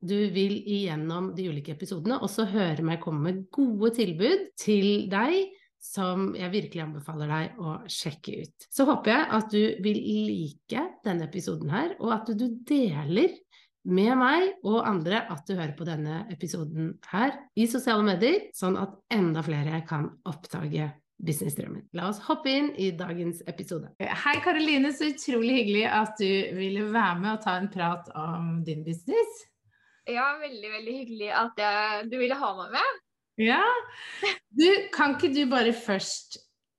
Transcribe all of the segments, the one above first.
du vil igjennom de ulike episodene også høre meg komme med gode tilbud til deg som jeg virkelig anbefaler deg å sjekke ut. Så håper jeg at du vil like denne episoden her, og at du deler med meg og andre at du hører på denne episoden her i sosiale medier, sånn at enda flere kan oppdage businessdrømmen. La oss hoppe inn i dagens episode. Hei Karoline, så utrolig hyggelig at du ville være med og ta en prat om din business. Ja, veldig, veldig hyggelig at jeg, du ville ha meg med. Ja. Du, kan ikke du bare først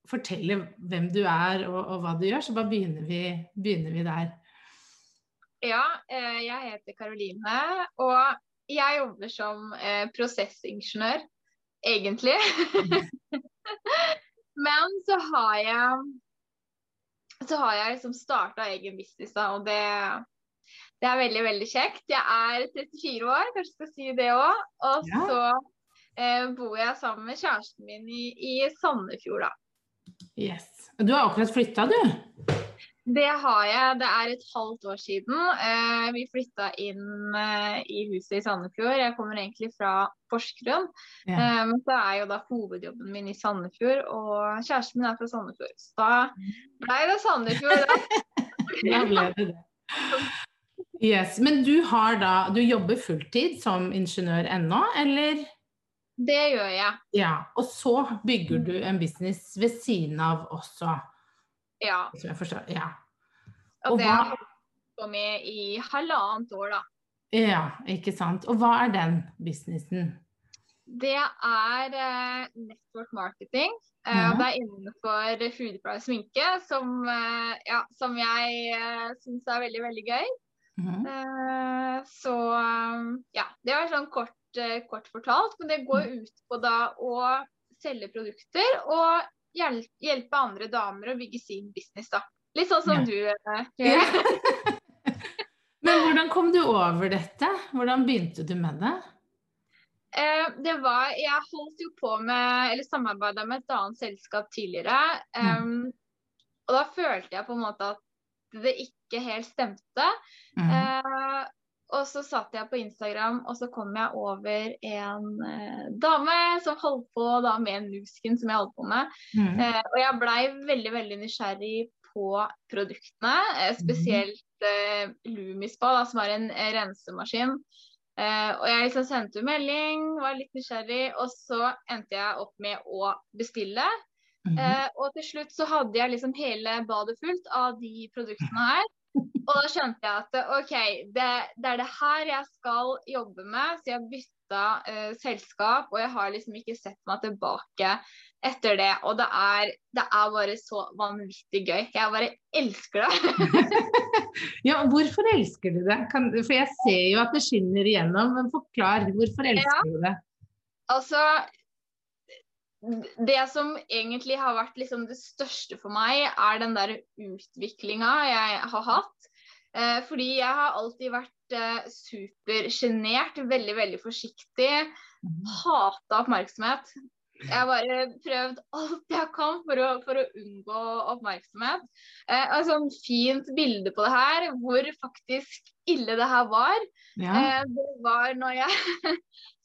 fortelle hvem du er og, og hva du gjør, så bare begynner vi, begynner vi der. Ja, eh, jeg heter Karoline, og jeg jobber som eh, prosessingeniør, egentlig. Men så har jeg så har jeg liksom starta egen business, da, og det, det, er veldig, veldig kjekt. Jeg er 34 år, kanskje skal si det òg. Og ja. så eh, bor jeg sammen med kjæresten min i, i Sandefjord, da. Yes. Du har akkurat flytta, du? Det har jeg. Det er et halvt år siden. Eh, vi flytta inn eh, i huset i Sandefjord. Jeg kommer egentlig fra Porsgrunn. Ja. Eh, men så er jo da hovedjobben min i Sandefjord, og kjæresten min er fra Sandefjord. Så da ble det Sandefjord. Da ble det det. Yes. Men du har da Du jobber fulltid som ingeniør ennå, eller? Det gjør jeg. Ja. Og så bygger du en business ved siden av også. Ja. Som jeg forstår. Ja. Og, og det har jeg på med i halvannet år, da. Ja, ikke sant. Og hva er den businessen? Det er eh, network marketing. Eh, ja. Det er innenfor foodply sminke, som, eh, ja, som jeg eh, syns er veldig, veldig gøy. Mm. så ja, det var sånn kort, eh, kort fortalt. Men det går mm. ut på da å selge produkter og hjelpe andre damer å bygge sin business, da. Litt sånn som ja. du uh, gjør. Men hvordan kom du over dette? Hvordan begynte du med det? Eh, det var Jeg holdt jo på med, eller samarbeida med et annet selskap tidligere. Um, mm. Og da følte jeg på en måte at det ikke helt stemte. Mm. Eh, og så satt jeg på Instagram, og så kom jeg over en eh, dame som holdt på da med Nusken, som jeg holdt på med. Mm. Eh, og jeg blei veldig, veldig nysgjerrig på produktene. Eh, spesielt eh, Lumispa, da, som er en eh, rensemaskin. Uh, og jeg liksom sendte melding, var litt nysgjerrig, og så endte jeg opp med å bestille. Mm. og til slutt så hadde jeg liksom hele badet fullt av de produktene her. Og da skjønte jeg at OK, det, det, er det her jeg skal jobbe med. Så jeg bytta eh, selskap, og jeg har liksom ikke sett meg tilbake etter det. Og det er, det er bare så vanvittig gøy. Jeg bare elsker det. ja, hvorfor elsker du det? Kan, for jeg ser jo at det skinner igjennom, men forklar. Hvorfor elsker ja. du det? Altså, det som egentlig har vært liksom det største for meg, er den der utviklinga jeg har hatt. Eh, fordi jeg har alltid vært eh, supersjenert, veldig, veldig forsiktig. Mhm. Hata oppmerksomhet. Jeg har bare prøvd alt jeg kan for å, for å unngå oppmerksomhet. Eh, et sånt fint bilde på det her, hvor faktisk ille det her var. Ja. Eh, det var når jeg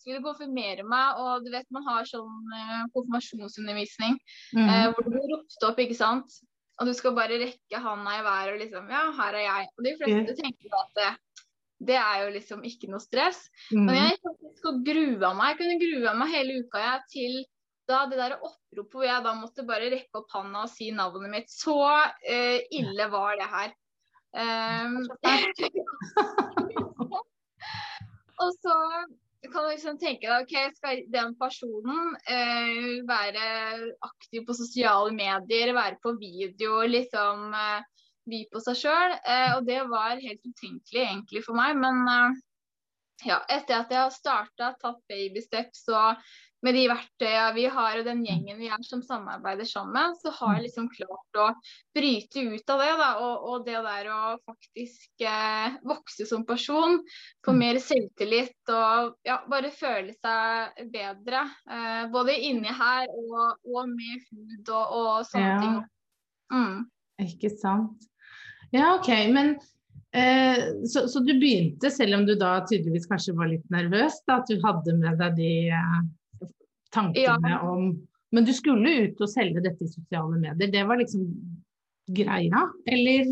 skulle konfirmere meg, og du vet man har sånn uh, konfirmasjonsundervisning mm. uh, hvor du ropte opp, ikke sant. Og du skal bare rekke handa i været og liksom Ja, her er jeg. Og de fleste tenker at det, det, er jo liksom ikke noe stress. Mm. Men jeg faktisk grua meg. Jeg kunne grua meg hele uka jeg, til da det der oppropet hvor jeg da måtte bare rekke opp handa og si navnet mitt. Så uh, ille var det her. Um, og så kan liksom tenke deg ok, skal den personen eh, være aktiv på sosiale medier, være på video, liksom eh, by på seg sjøl. Eh, og det var helt utenkelig egentlig for meg, men eh, ja, etter at jeg har starta, tatt babysteps og med de verktøyene vi har og den gjengen vi er som samarbeider sammen, så har jeg liksom klart å bryte ut av det. Da, og, og det der å faktisk eh, vokse som person, få mm. mer selvtillit og ja, bare føle seg bedre. Eh, både inni her og, og med hud og, og sånne ja. ting. Mm. Ikke sant. Ja, OK. Men så, så, du begynte, selv om du da tydeligvis kanskje var litt nervøs, da, at du hadde med deg de eh, tankene ja. om Men du skulle ut og selge dette i sosiale medier. Det var liksom greia? Eller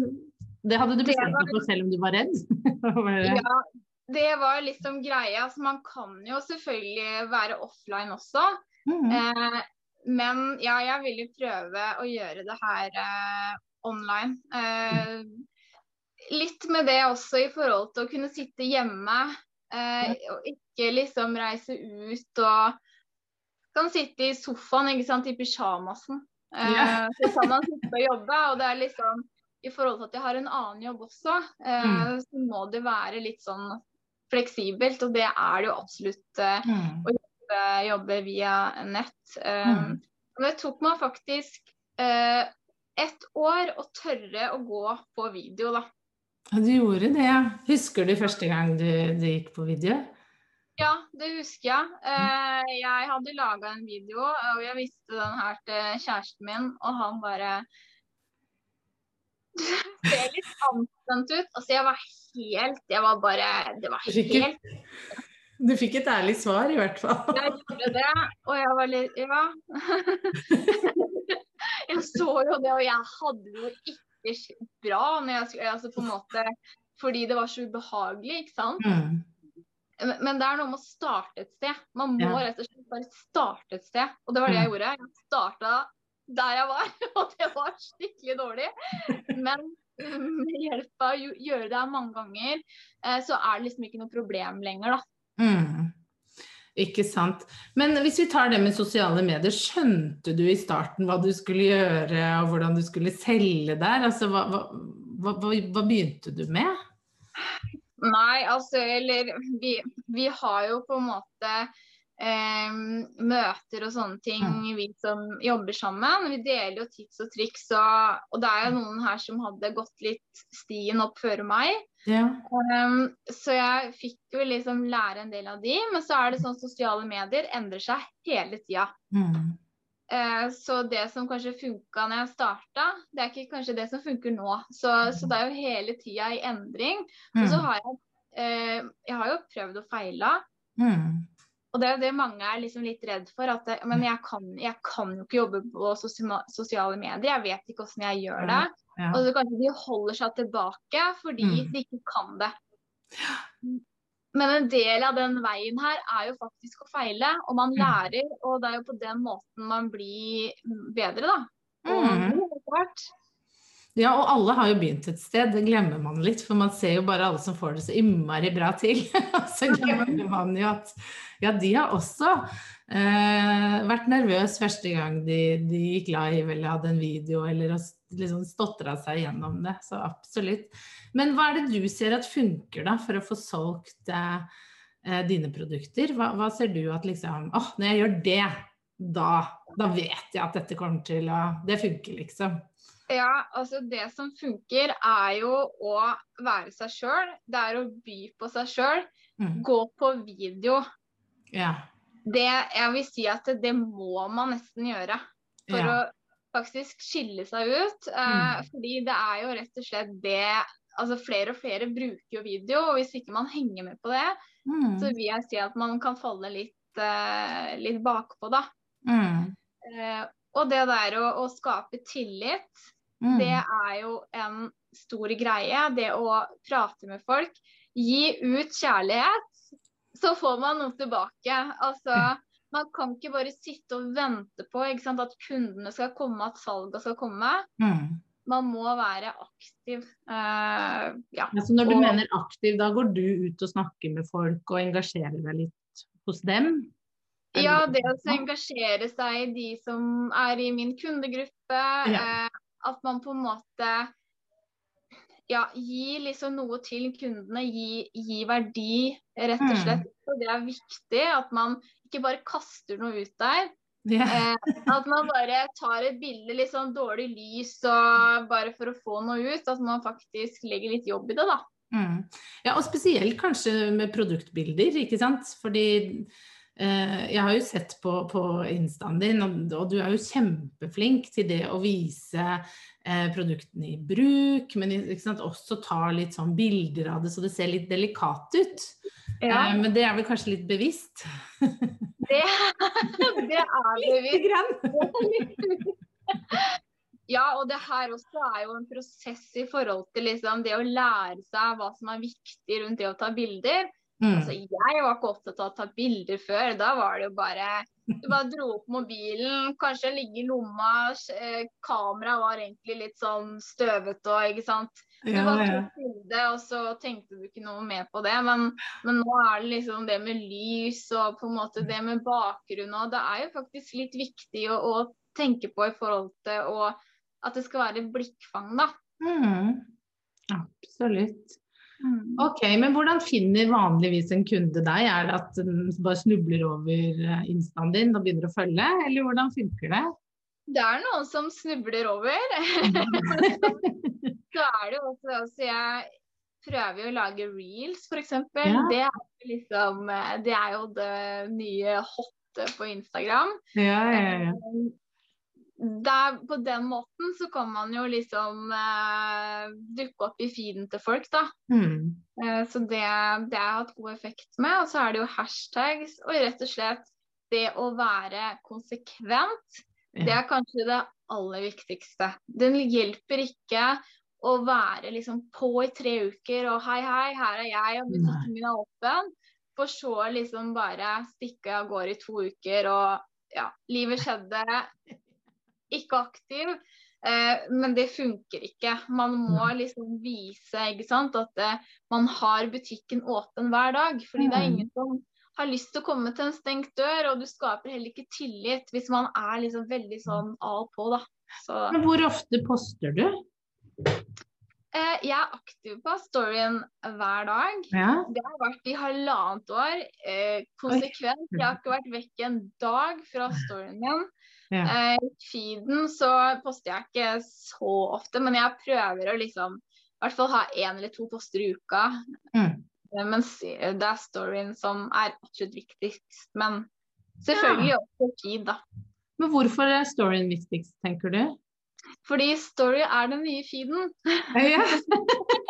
det hadde du bestemt deg for selv om du var redd? ja, det var liksom greia. Så man kan jo selvfølgelig være offline også. Mm. Eh, men ja, jeg vil jo prøve å gjøre det her eh, online. Eh, litt med det også i forhold til å kunne sitte hjemme eh, og ikke liksom reise ut og kan sitte i sofaen ikke sant, i pysjamasen. Yeah. så kan man sitte og jobbe. Og det er liksom i forhold til at jeg har en annen jobb også, eh, mm. så må det være litt sånn fleksibelt. Og det er det jo absolutt eh, mm. å jobbe, jobbe, via nett. Eh, mm. Det tok meg faktisk eh, ett år å tørre å gå på video, da. Du gjorde det, ja. Husker du første gang du, du gikk på video? Ja, det husker jeg. Eh, jeg hadde laga en video, og jeg viste den her til kjæresten min, og han bare Du ser litt anspent ut. Altså, jeg var helt Jeg var bare Det var helt Du fikk et ærlig svar, i hvert fall. Jeg gjorde det, og jeg var litt Ja. Jeg så jo det, og jeg hadde jo ikke bra når jeg Altså måte fordi det var så ubehagelig, ikke sant. Mm. Men det er noe med å starte et sted. Man må ja. rett og slett bare starte et sted. Og det var det jeg gjorde. Jeg starta der jeg var, og det var skikkelig dårlig. Men med hjelp av å gjøre det mange ganger, eh, så er det liksom ikke noe problem lenger, da. Mm. Ikke sant. Men hvis vi tar det med sosiale medier, skjønte du i starten hva du skulle gjøre og hvordan du skulle selge der? Altså, hva, hva, hva, hva begynte du med? Nei, altså eller vi, vi har jo på en måte eh, møter og sånne ting, mm. vi som jobber sammen. Vi deler jo tips og triks, og, og, det er jo noen her som hadde gått litt stien opp før meg. Ja. Um, så jeg fikk jo liksom lære en del av de, men så er det sånn sosiale medier endrer seg hele tida. Mm. Uh, så det som kanskje funka når jeg starta, det er ikke kanskje det som funker nå. Så, så det er jo hele tida i endring. Og så mm. har jeg uh, Jeg har jo prøvd og feila. Mm. Og det er jo det mange er liksom litt redd for. At men jeg kan, jeg kan, jo ikke jobbe på sosiale medier. Jeg vet ikke hvordan jeg gjør det. Ja. Og så kanskje de holder seg tilbake fordi mm. de ikke kan det. Men en del av den veien her er jo faktisk å feile, og man mm. lærer. Og det er jo på den måten man blir bedre, da. Og mm. Ja, og alle har jo begynt et sted, det glemmer man litt. For man ser jo bare alle som får det så innmari bra til. så glemmer man jo at ja, de har også eh, vært nervøs første gang de, de, gikk live eller hadde en video eller liksom stotra seg gjennom det. Så absolutt. Men hva er det du ser at funker da for å få solgt eh, eh, dine produkter? Hva, hva, ser du at liksom åh, oh, når jeg gjør det, da, da vet jeg at dette kommer til å Det funker, liksom. Ja, altså det som funker er jo å være seg sjøl. Det er å by på seg sjøl. Mm. Gå på video. Ja. Det, jeg vil si at det, må man nesten gjøre. For ja. å faktisk skille seg ut. Eh, mm. fordi det er jo rett og slett det altså flere og flere bruker jo video, og hvis ikke man henger med på det, mm. så vil jeg si at man kan falle litt, uh, litt bakpå, da. Mm. Uh, og det der å, å skape tillit, mm. det er jo en stor greie. Det å prate med folk. Gi ut kjærlighet, så får man noe tilbake. Altså, man kan ikke bare sitte og vente på at kundene skal komme, at salget skal komme. Mm man må være aktiv. Uh, ja. Altså når du og, mener aktiv, da går du ut og snakker med folk og engasjerer deg litt hos dem? Ja, det å engasjere seg i de som er i min kundegruppe. Ja. Eh, at man på en måte ja, gi liksom noe til kundene, gi, gi verdi, rett og Mm. slett. Og det er viktig at man ikke bare kaster noe ut der. Yeah. Eh, at man bare tar et bilde litt sånn dårlig lys og bare for å få noe ut. At man faktisk legger litt jobb i det, da. Mm. Ja, og spesielt kanskje med produktbilder, ikke sant. Fordi jeg har jo sett på, på instaen din, og, du er jo kjempeflink til det å vise eh, produktene i bruk, men sant, også ta litt sånn bilder av det så det ser litt delikat ut. Ja. men det er vel kanskje litt bevisst? det, det er bevisst. grann. Ja, og det her også er jo en prosess i forhold til liksom det å lære seg hva som er viktig rundt det å ta bilder. Altså, Mm. jeg var ikke opptatt av å ta bilder før. Da var det jo bare Du bare dro opp mobilen, kanskje ligge i lomma. eh, Kameraet var egentlig litt sånn støvete og ikke sant. Du Ja, bare tok bilde, og så tenkte du ikke noe mer på det. Men, men nå er det liksom det med lys og på en måte det med bakgrunn og Det er jo faktisk litt viktig å, å tenke på i forhold til å, at det skal være blikkfang, da. Mm. Absolutt. Ok, men hvordan finner vanligvis en kunde deg? Er det at den bare snubler over eh, instaen din og begynner å følge, eller hvordan funker det? Det er noen som snubler over. så er det jo også altså Jeg prøver jo å lage reels, f.eks. Ja. Det, er liksom, eh, det er jo det nye hotte på Instagram. Ja, ja, ja. Der, på den måten så kan man jo liksom eh, dukke opp i feeden til folk, da. Mm. Eh, så det, det har hatt god effekt med. Og så er det jo hashtags og rett og slett det å være konsekvent. Det er kanskje det aller viktigste. Den hjelper ikke å være liksom på i tre uker og hei, hei, her er jeg og butikken min er åpen. For så liksom bare stikke av gårde i to uker og ja, livet skjedde. Ikke aktiv. Eh, men det funker ikke. Man må liksom vise sant, at eh, man har butikken åpen hver dag. Fordi det er Mm. ingen som har lyst til å komme til en stengt dør, og du skaper heller ikke tillit hvis man er liksom veldig sånn av og på, da. Så Men hvor ofte poster du? eh, jeg er aktiv på storyen hver dag. Ja. Det har vært i halvannet år. Eh, konsekvent. Jeg har ikke vært vekk en dag fra storyen min. Ja. Eh, I feeden så poster jeg ikke så ofte, men jeg prøver å liksom i hvert fall ha én eller to poster i uka. Mm. Eh, Mens det er storyen som er absolutt viktigst. Men selvfølgelig også feed, da. Men hvorfor er storyen viktigst, tenker du? Fordi story er den nye feeden. Ja.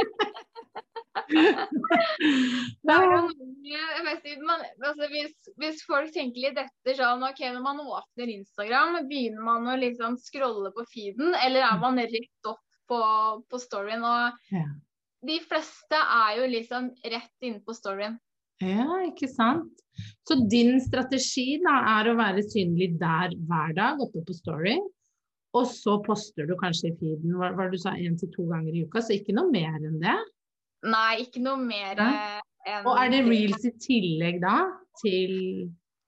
Man, altså hvis, hvis folk tenker litt etter sånn OK, når man åpner Instagram, begynner man å liksom scrolle på feeden, eller er man rett opp på, på storyen? Og Ja. de fleste er jo liksom rett inne på storyen. ja, ikke sant. Så din strategi da er å være synlig der hver dag, oppe på story. Og så poster du kanskje i feeden, hva hva du sa, én til to ganger i uka, så ikke noe mer enn det. Nei, ikke noe mer eh, enn Og er det reels i tillegg da til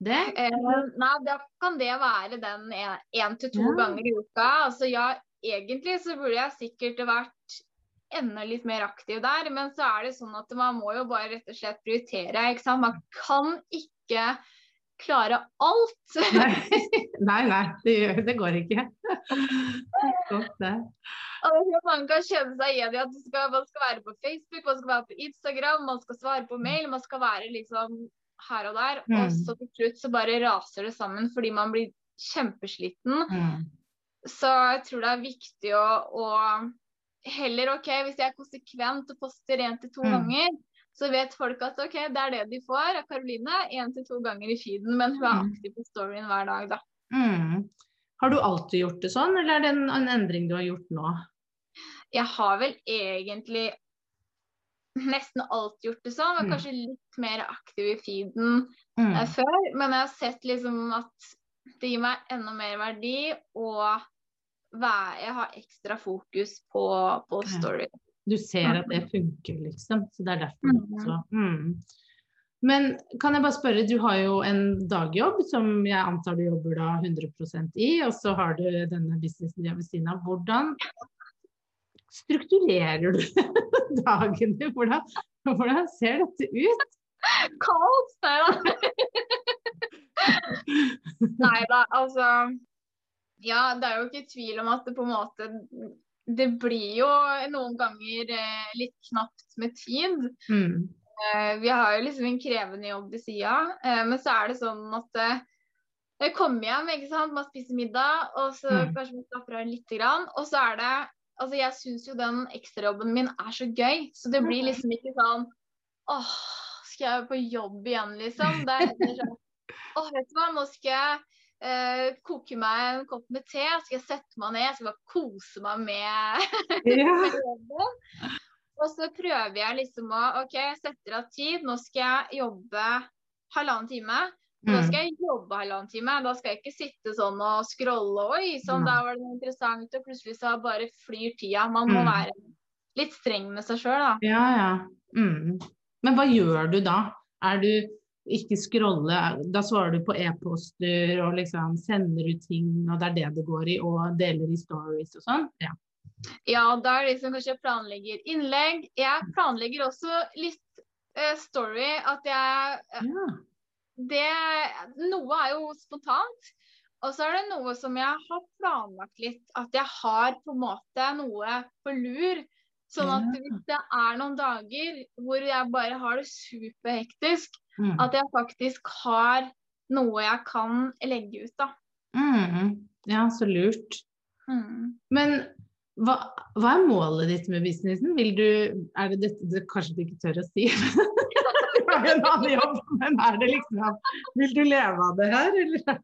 det? Uh, nei, da kan det være den én til to Ja. ganger i uka. Altså ja, egentlig så burde jeg sikkert vært enda litt mer aktiv der, men så er det sånn at man må jo bare rett og slett prioritere. ikke sant? Man kan ikke klare alt. Nei, nei, nei det, gjør, det går ikke. Godt det. Og tror Man kan kjenne seg igjen i at skal, man skal være på Facebook, man skal være på Instagram, man skal svare på mail, man skal være liksom her og der. Og Mm. så til slutt så bare raser det sammen fordi man blir kjempesliten. Mm. Så jeg tror det er viktig å, å heller OK, hvis jeg er konsekvent og poster én til to Mm. ganger, så vet folk at OK, det er det de får av Karoline. Én til to ganger i feeden, men hun er Mm. aktiv på storyen hver dag, da. Mm. Har du alltid gjort det sånn, eller er det en, en endring du har gjort nå? Jeg har vel egentlig nesten alltid gjort det sånn, var Mm. kanskje litt mer aktiv i feeden Mm. eh, før. Men jeg har sett liksom at det gir meg enda mer verdi, og jeg har ekstra fokus på, på story. Du ser at det funker, liksom. Så det er derfor. Mhm. også. Mm. Men kan jeg bare spørre, du har jo en dagjobb som jeg antar du jobber da 100% i, og så har du denne businessen ved siden av. Hvordan strukturerer du dagen din? Hvordan, hvordan ser dette ut? Kaos! Nei da, altså Ja, det er jo ikke tvil om at det på en måte Det blir jo noen ganger eh, litt knapt med tid. Mm. Eh, vi har jo liksom en krevende jobb ved sida, eh, men så er det sånn at jeg kommer hjem, ikke sant, man spiser middag, og så Mm. kanskje man slapper av litt. grann. Og så er det Altså, jeg syns jo den ekstrajobben min er så gøy, så det blir liksom ikke sånn Åh, skal jeg på jobb igjen, liksom? Det er heller sånn Åh, vet du hva, nå skal jeg eh, koke meg en kopp med te, skal jeg sette meg ned, jeg skal bare kose meg med med. Og så prøver jeg liksom å OK, jeg setter av tid. Nå skal jeg jobbe halvannen time. Da Mm. skal jeg jobbe halvannen time. Da skal jeg ikke sitte sånn og scrolle. Oi, sånn, mm. da var det interessant. Og plutselig så bare flyr tida. Man må Mm. være litt streng med seg sjøl, da. Ja, ja. Mm. Men hva gjør du da? Er du ikke scrolle, da svarer du på e-poster og liksom sender ut ting, og det er det det går i, og deler i stories og sånn? Ja. Ja, da er det liksom kanskje jeg planlegger innlegg. Jeg planlegger også litt uh, story. At jeg eh, ja. det, Noe er jo spontant. Og så er det noe som jeg har planlagt litt. At jeg har på en måte noe på lur. Sånn at hvis det er noen dager hvor jeg bare har det superhektisk, Mm. at jeg faktisk har noe jeg kan legge ut, da. Mm. Ja, så lurt. Mm. Men hva, hva er målet ditt med businessen? Vil du, er det dette du kanskje du ikke tør å si? Du har en annen jobb, men er det liksom Vil du leve av det her, eller? er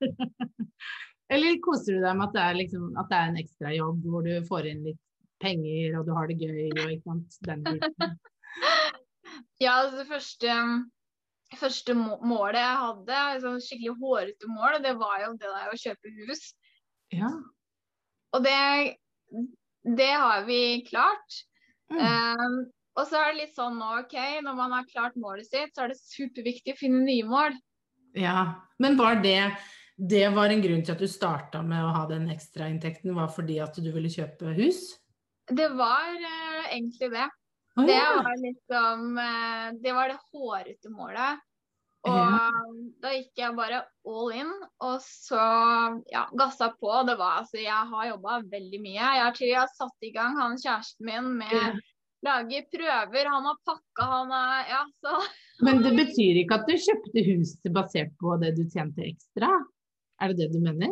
Eller koser du deg med at det er, liksom, at det er en ekstra jobb hvor du får inn litt penger og du har det gøy og ikke sant, den biten? Ja, altså det første, første målet jeg hadde, altså skikkelig hårete mål, det var jo det der å kjøpe hus. Ja. Og det, det har vi klart. Mm. Um, og så er det litt sånn nå, OK, når man har klart målet sitt, så er det superviktig å finne nye mål. ja. Men var det det var en grunn til at du starta med å ha den ekstrainntekten, var fordi at du ville kjøpe hus? Det var uh, egentlig det. Å, Det var liksom eh, Det var det hårete målet. Og Ja. da gikk jeg bare all in, og så ja, gassa på. Det var altså Jeg har jobba veldig mye. Jeg har til og med satt i gang han kjæresten min med Ja. lage prøver. Han har pakka, han er Ja, så Men det betyr ikke at du kjøpte hus basert på det du tjente ekstra? Er det det du mener?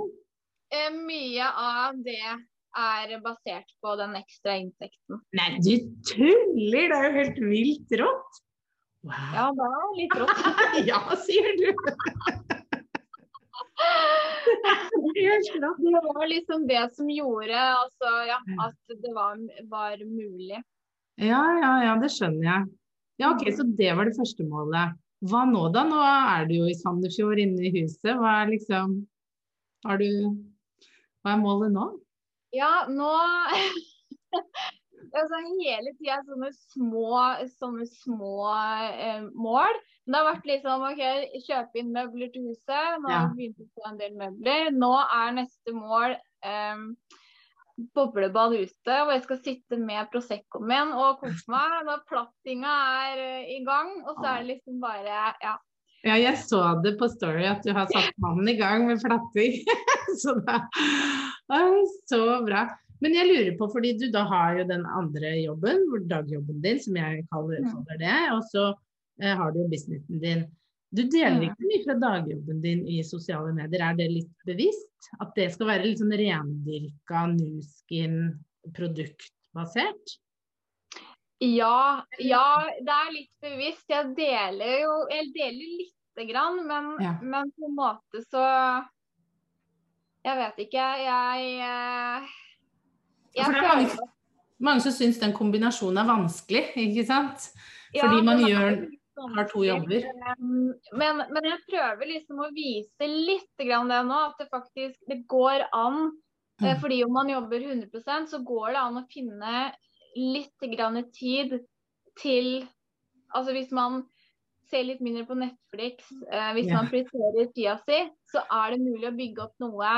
eh, mye av det er basert på den ekstra inntekten. Nei, du tuller! Det er jo helt vilt rått! Wow. Ja, det er litt rått. Ja, sier du! Det var liksom det som gjorde altså, ja, at det var, var mulig. Ja, ja, ja, det skjønner jeg. Ja, ok, Så det var det første målet. Hva nå da? Nå er du jo i Sandefjord inne i huset. Hva er liksom Har du Hva er målet nå? Ja, nå altså, Hele tida sånne små, sånne små eh, mål. Men det har vært liksom OK, kjøpe inn møbler til huset. Nå har Ja. vi begynt å få en del møbler. Nå er neste mål eh, boblebad ute, hvor jeg skal sitte med Proseccoen min og kose meg. Når plattinga er eh, i gang. Og så er det liksom bare Ja. Ja, jeg så det på Story at du har satt mannen i gang med flatting. så det er så bra. Men jeg lurer på, fordi du da har jo den andre jobben, dagjobben din, som jeg kaller, Mm. det, og så eh, har du jo businessen din. Du deler Mm. ikke mye fra dagjobben din i sosiale medier, er det litt bevisst? At det skal være litt sånn rendyrka Nuskin produktbasert? Ja, ja, det er litt bevisst. Jeg deler jo Jeg deler lite grann, men, Ja. men på en måte så Jeg vet ikke. Jeg eh, Ja, Jeg for det er mange- Mange som syns den kombinasjonen er vanskelig, ikke sant? Fordi man gjør, har to jobber. Men, men jeg prøver liksom å vise litt grann det nå, at det faktisk det går an. Eh, Mm. Fordi om man jobber 100% så går det an å finne litt grann tid til Altså hvis man ser litt mindre på Netflix, eh, hvis Ja. man prioriterer tida si, så er det mulig å bygge opp noe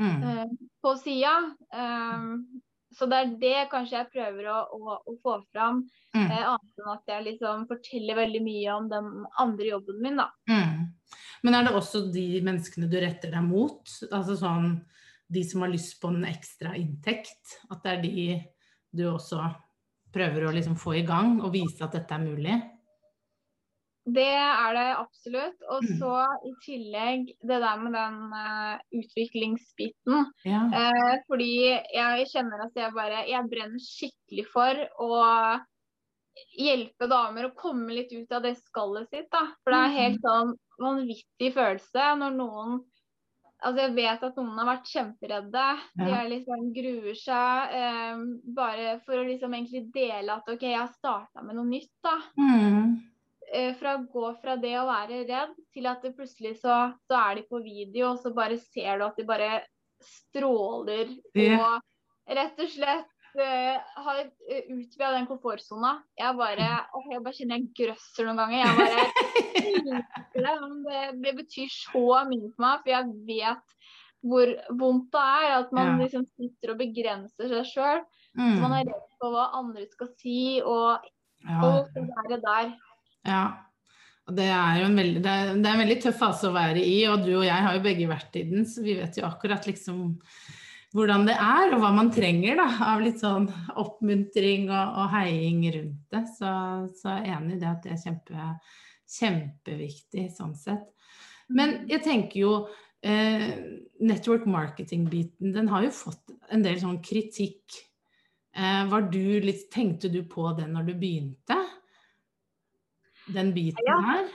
Mm. eh, på sida. Um, så det er det kanskje jeg prøver å, å, å få fram. Mm. Eh, annet enn at jeg liksom forteller veldig mye om den andre jobben min, da. Mm. Men er det også de menneskene du retter deg mot? Altså sånn de som har lyst på en ekstra inntekt? At det er de du også prøver å liksom få i gang og vise at dette er mulig? Det er det absolutt. Og Mm. så i tillegg det der med den uh, utviklingsbiten. Ja. Uh, fordi jeg kjenner at jeg bare Jeg brenner skikkelig for å hjelpe damer å komme litt ut av det skallet sitt. da. For det er helt sånn vanvittig følelse når noen Altså Jeg vet at noen har vært kjemperedde. De liksom gruer seg Um, bare for å liksom egentlig dele at OK, jeg har starta med noe nytt. da Mm. Uh, fra å gå fra det å være redd til at det plutselig så, så er de på video, og så bare ser du at de bare stråler Yeah. og rett og slett har utvida den komfortsona. Jeg bare åh, jeg bare kjenner jeg grøsser noen ganger. Jeg bare det. det. Betyr så mye for meg, for jeg vet hvor vondt det er at man Ja. liksom sitter og begrenser seg sjøl. Mm. Man er redd for hva andre skal si, og Ja. alt det der. der. Ja. Og det er jo en veldig, det er, det er en veldig tøff fase å være i, og du og jeg har jo begge vært i den, så vi vet jo akkurat liksom hvordan det er, og hva man trenger da, av litt sånn oppmuntring og, og heiing rundt det. Så, så jeg er enig i det at det er kjempe, kjempeviktig sånn sett. Men jeg tenker jo eh, network marketing-biten, den har jo fått en del sånn kritikk. Eh, var du litt, tenkte du på den når du begynte? Den biten Ja. her?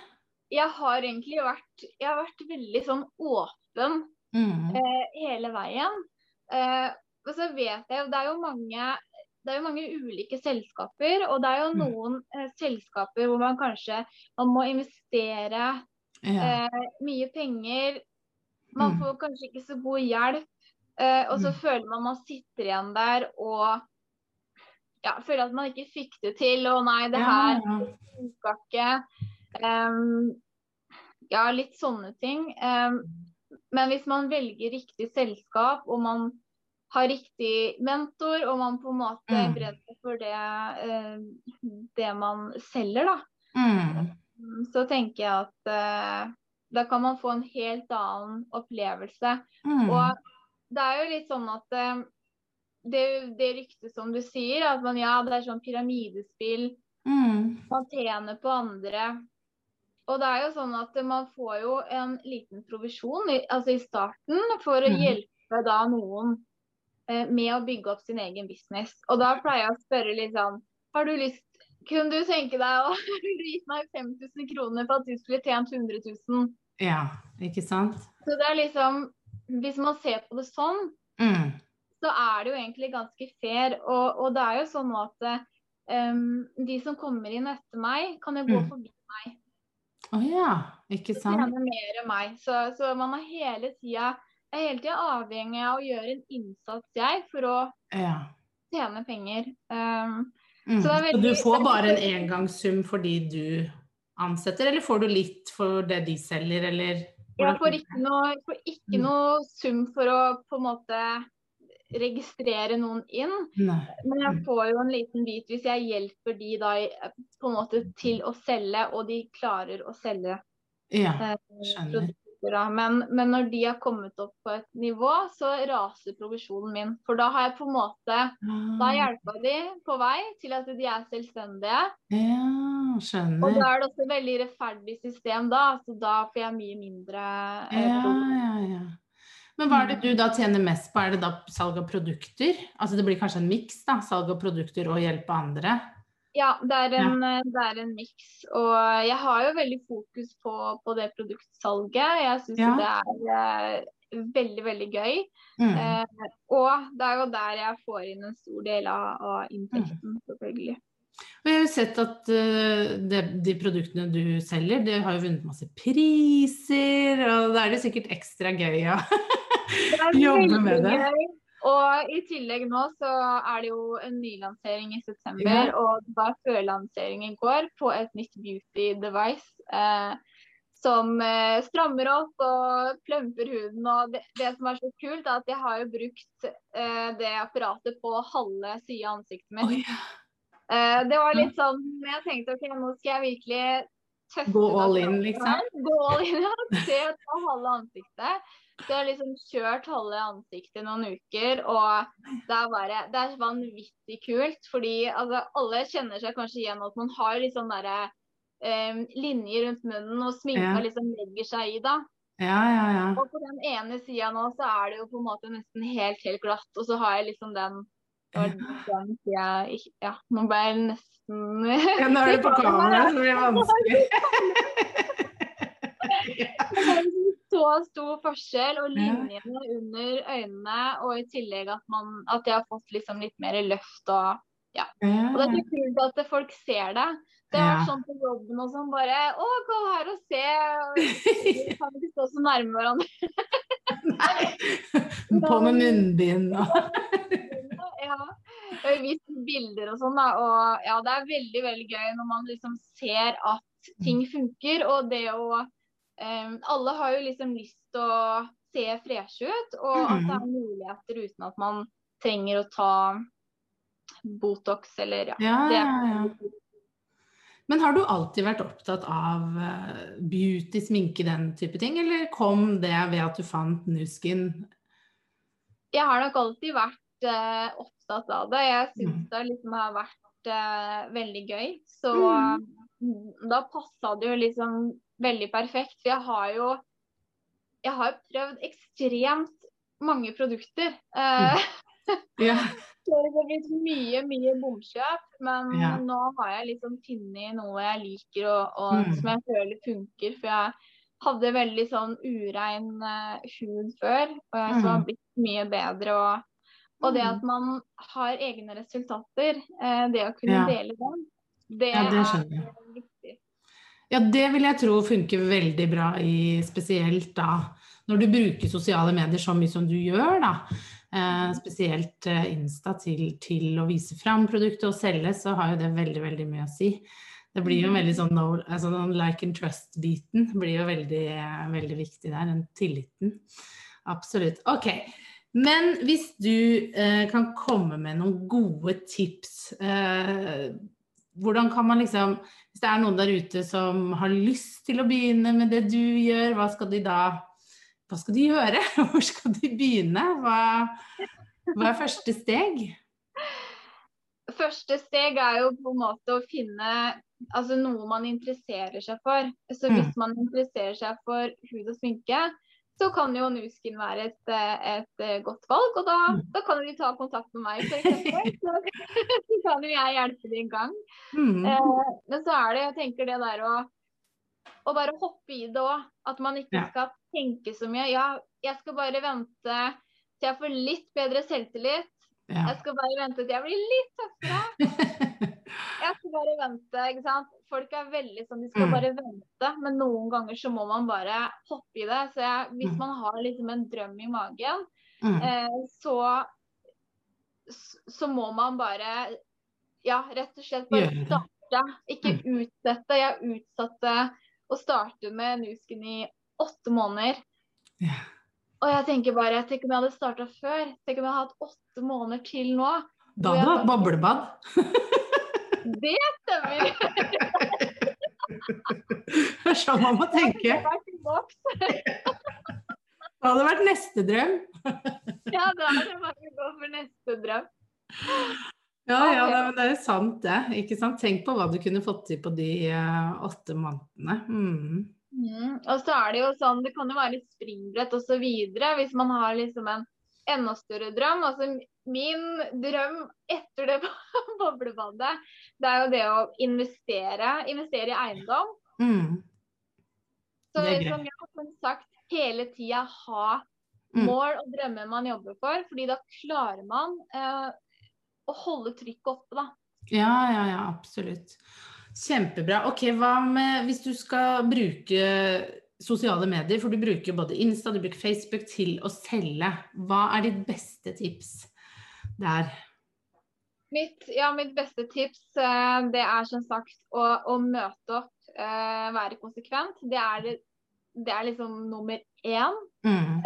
jeg har egentlig vært, jeg har vært veldig sånn åpen Mm. eh, hele veien. Eh, og så vet jeg det er jo mange det er jo mange ulike selskaper, og det er jo Mm. noen eh, selskaper hvor man kanskje man må investere Ja. eh, mye penger. Man Mm. får kanskje ikke så god hjelp, eh, og så Mm. føler man man sitter igjen der og ja, føler at man ikke fikk det til. Og nei, det her funka ja. ikke. Um, ja, litt sånne ting. Em, men hvis man velger riktig selskap, og man har riktig mentor, og man på en måte Mm. brenner for det, eh, det man selger, da, Mm. så tenker jeg at eh, da kan man få en helt annen opplevelse. Mm. Og det er jo litt sånn at eh, det, det ryktet som du sier, at man ja, det er sånn pyramidespill Mm. man tjener på andre. Og det er jo sånn at man får jo en liten provisjon i, altså i starten for å Mhm. hjelpe da noen eh, med å bygge opp sin egen business. Og da pleier jeg å spørre litt sånn Har du lyst Kunne du tenke deg å gitt meg 5000 kroner for at du skulle tjent 100 000? Ja, ikke sant? Så det er liksom Hvis man ser på det sånn, Mm. så er det jo egentlig ganske fair. Og, og det er jo sånn at um, de som kommer inn etter meg, kan jo gå Mm. forbi Å ja, ikke sant? tjene mer enn meg. Så, så man er hele tida er hele tida avhengig av å gjøre en innsats, jeg, for å Ja. tjene penger. Um, Mm. Så er Så du får bare en engangssum fordi du ansetter, eller får du litt for det de selger, eller? jeg får ikke, noe, får ikke noe sum for å på en måte registrere noen inn, Nei. men jeg Mm. får jo en liten bit hvis jeg hjelper de da på en måte til å selge, og de klarer å selge Ja, eh, skjønner. Eh, Men, men når de har kommet opp på et nivå, så raser provisjonen min. For da har jeg på en måte Da Ah, hjelpa de på vei til at de er selvstendige. Ja, skjønner. Og da er det også et veldig rettferdig system da. Så da får jeg mye mindre eh, Ja, ja, ja. Men hva er det du da tjener mest på? Er det da salg av produkter? Altså det blir kanskje en miks, da? Salg av produkter og hjelpe andre? Ja, det er en, ja. en miks. Og jeg har jo veldig fokus på, på det produktsalget. Jeg syns Ja. det er eh, veldig, veldig gøy. Mm. Eh, og det er jo der jeg får inn en stor del av, av inntekten, selvfølgelig. Og jeg har sett at uh, de, de produktene du selger, det har jo vunnet masse priser, og da er det sikkert ekstra gøy å Jobbe med det. gøy. Og i tillegg nå så er det jo en nylansering i september, og det var førlansering i går på et nytt beauty device. Eh, som eh, strammer opp og plumper huden. Og det, det, som er så kult, er at jeg har jo brukt eh, det apparatet på halve sida av ansiktet mitt. Oh, yeah. det var litt sånn Jeg tenkte ok, nå skal jeg virkelig tøffe Gå all in, liksom? Gå all in, ja. Se på halve ansiktet. Så jeg har liksom kjørt halve ansiktet noen uker, og det er, bare, det er vanvittig kult. Fordi altså, alle kjenner seg kanskje igjen at man har sånn derre um, linjer rundt munnen, og sminka ja. liksom legger seg i, da. Ja, ja, ja. Og på den ene sida nå så er det jo på en måte nesten helt, helt glatt, og så har jeg liksom den den jeg, ja, nå ble jeg nesten Ja, nå er det på kamera, så blir det vanskelig. Så stor forskjell, og linjene under øynene, og i tillegg at, man, at jeg har fått liksom litt mer løft og ja. Og det er så kult at folk ser det. Det har vært sånn på jobben og sånn bare Å, kom her og se. Vi kan ikke stå så nærme hverandre. Nei. På med munnbind og Ja. Jeg har vist bilder og sånn, da. Og ja, det er veldig, veldig gøy når man liksom ser at ting funker. Og det å Um, alle har jo liksom lyst til å se freshe ut, og at det er mm. muligheter uten at man trenger å ta Botox eller ja. ja, ja. Men har du alltid vært opptatt av uh, beauty, sminke, den type ting, eller kom det ved at du fant Nuskin? Jeg har nok alltid vært uh, opptatt av det. Jeg syns mm. det liksom har vært uh, veldig gøy. Så mm. da passa det jo liksom veldig perfekt. For jeg har jo jeg har prøvd ekstremt mange produkter. Eh, ja. det har blitt mye, mye bomkjøp, men ja. nå har jeg liksom funnet noe jeg liker og, og mm. som jeg føler funker. For jeg hadde veldig sånn urein uh, hud før, og jeg mm. har blitt mye bedre. Og, og, det mm. at man har egne resultater, uh, det å kunne ja. dele dem, det, ja, det er viktig. Ja, det vil jeg tro funker veldig bra i spesielt da når du bruker sosiale medier så mye som du gjør, da. Eh, spesielt eh, Insta til, til, å vise fram produktet og selge, så har jo det veldig, veldig mye å si. Det blir jo veldig sånn no, altså like and trust-biten blir jo veldig, veldig viktig der. Den tilliten. Absolutt. Ok. Men hvis du eh, kan komme med noen gode tips eh, hvordan kan man liksom Hvis det er noen der ute som har lyst til å begynne med det du gjør, hva skal de da Hva skal de gjøre? Hvor skal de begynne? Hva, hva er første steg? Første steg er jo på en måte å finne altså noe man interesserer seg for. Så hvis mm. man interesserer seg for hud og sminke, så kan jo Nuskin være et, et, eh, godt valg. Og da, mm. da kan de ta kontakt med meg, f.eks. Så, så kan jo jeg hjelpe dem i gang. Mm. Eh, men så er det, jeg tenker det der å, å bare hoppe i det òg. At man ikke skal tenke så mye. Ja, jeg skal bare vente til jeg får litt bedre selvtillit. Ja. Jeg skal bare vente til jeg blir litt tøffere. Jeg skal bare vente, ikke sant. Folk er veldig sånn, de skal mm. bare vente. Men noen ganger så må man bare hoppe i det. Så jeg, hvis mm. man har liksom en drøm i magen, mm. eh, så, så må man bare ja, rett og slett bare starte. Ikke utsette. Jeg utsatte å starte med Nusken i åtte måneder. Yeah. Og jeg tenker bare, tenk om jeg hadde starta før. Tenk om jeg hadde hatt åtte måneder til nå. Da hadde du hatt boblebad. Det stemmer. Det er sånn man må tenke. Det hadde vært neste drøm. Ja, da hadde det bare gå for neste drøm. Ja, ja, det er sant det. Ikke sant? Tenk på hva du kunne fått til på de uh, åtte månedene. Mm. Mm. Og så er det jo sånn, det kan jo være litt springbrett osv. hvis man har liksom en enda større drøm. Altså min drøm etter det boblebadet, det er jo det å investere, investere i eiendom. Mm. Så som jeg har sagt, hele tida ha mm. mål og drømmer man jobber for. fordi da klarer man eh, å holde trykket oppe, da. Ja, ja, ja, absolutt. Kjempebra. Ok, hva med hvis du skal bruke sosiale medier, for du bruker både Insta, du bruker Facebook til å selge. Hva er ditt beste tips? der? Mitt, ja, mitt beste tips eh, det er som sagt å, å møte opp, eh, være konsekvent. Det er det er liksom nummer én. Mm.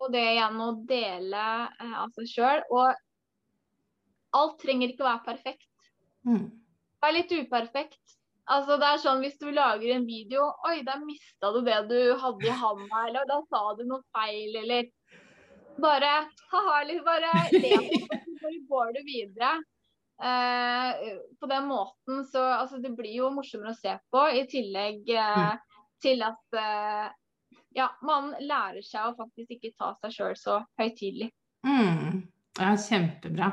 Og det igjen å dele eh, av seg sjøl. Og alt trenger ikke å være perfekt. Mm. Vær litt uperfekt. Altså det er sånn Hvis du lager en video Oi, der mista du det du hadde i handa, eller da sa du noe feil, eller Bare ha-ha, litt bare le så går du videre. Eh, på den måten så altså det blir jo morsommere å se på, i tillegg eh, til at eh, ja, man lærer seg å faktisk ikke ta seg sjøl så høytidelig. Mm. Ja, kjempebra.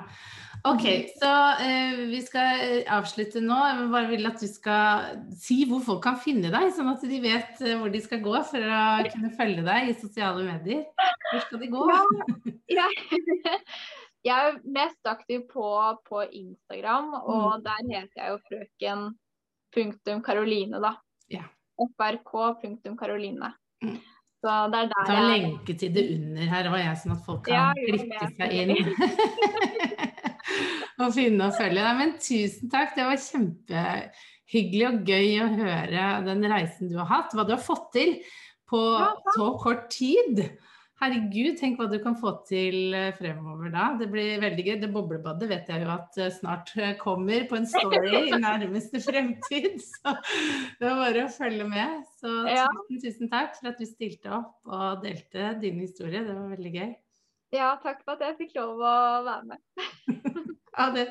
Ok, så uh, vi skal eh, avslutte nå. Jeg bare vil at du skal si hvor folk kan finne deg, sånn at de vet eh, hvor de skal gå for å kunne følge deg i sosiale medier. Hvor skal de gå? Ja, jeg, jeg er mest aktiv på, på Instagram, og Mm. der heter jeg jo frøken punktum Karoline, da. Ja. Mm. Så det er der Ta jeg lenke til det under her òg, jeg, sånn at folk kan Ja, klikke seg inn. og finne og følge deg. Men tusen takk, det var kjempehyggelig og gøy å høre den reisen du har hatt. Hva du har fått til på Ja, så kort tid. Herregud, tenk hva du kan få til eh, fremover da. Det blir veldig gøy. Det boblebadet vet jeg jo at eh, snart eh, kommer på en story i nærmeste fremtid. Så det var bare å følge med. Så tusen, tusen takk for at du stilte opp og delte din historie. Det var veldig gøy. Ja, takk for at jeg fikk lov å være med. Ha det.